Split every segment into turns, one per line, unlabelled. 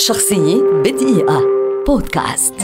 شخصية بدقيقة. بودكاست.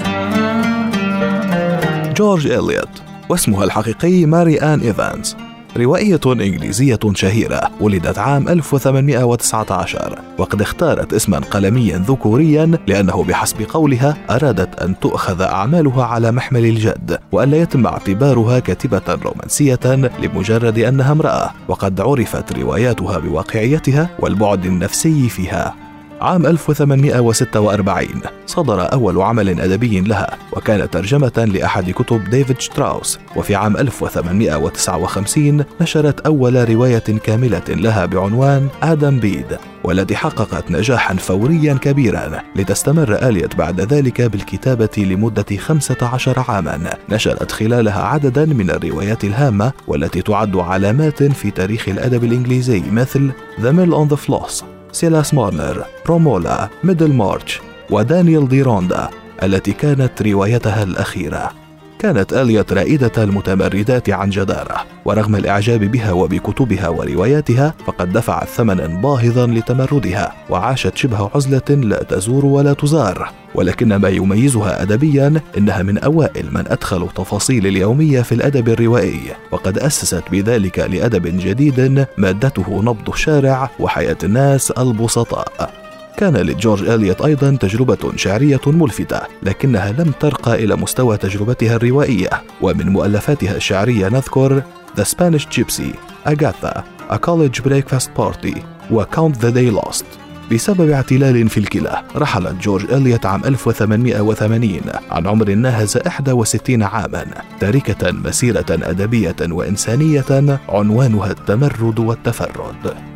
جورج إليوت واسمها الحقيقي ماري آن إيفانز. روائية إنجليزية شهيرة ولدت عام 1819 وقد اختارت اسما قلميا ذكوريا لأنه بحسب قولها أرادت أن تؤخذ أعمالها على محمل الجد وألا يتم اعتبارها كاتبة رومانسية لمجرد أنها امرأة. وقد عرفت رواياتها بواقعيتها والبعد النفسي فيها. عام 1846 صدر أول عمل أدبي لها وكان ترجمة لأحد كتب ديفيد شتراوس. وفي عام 1859 نشرت أول رواية كاملة لها بعنوان آدم بيد والتي حققت نجاحا فوريا كبيرا. لتستمر آليت بعد ذلك بالكتابة لمدة 15 عاما. نشرت خلالها عددا من الروايات الهامة والتي تعد علامات في تاريخ الأدب الإنجليزي مثل The Mill on the Floss. سيلاس مارنر رومولا ميدل مارش ودانيال دي روندا التي كانت روايتها الأخيرة. كانت إليوت رائدة المتمردات عن جدارة ورغم الإعجاب بها وبكتبها ورواياتها فقد دفعت ثمنا باهظا لتمردها وعاشت شبه عزلة لا تزور ولا تزار. ولكن ما يميزها أدبيا إنها من أوائل من أدخلوا تفاصيل اليومية في الأدب الروائي وقد أسست بذلك لأدب جديد مادته نبض الشارع وحياة الناس البسطاء. كان لجورج إليوت أيضا تجربة شعرية ملفتة لكنها لم ترقى إلى مستوى تجربتها الروائية. ومن مؤلفاتها الشعرية نذكر The Spanish Gypsy, Agatha, A College Breakfast Party و Count the Day Lost. بسبب اعتلال في الكلى رحل جورج إليوت عام 1880 عن عمر ناهز 61 عاما تاركة مسيرة أدبية وإنسانية عنوانها التمرد والتفرد.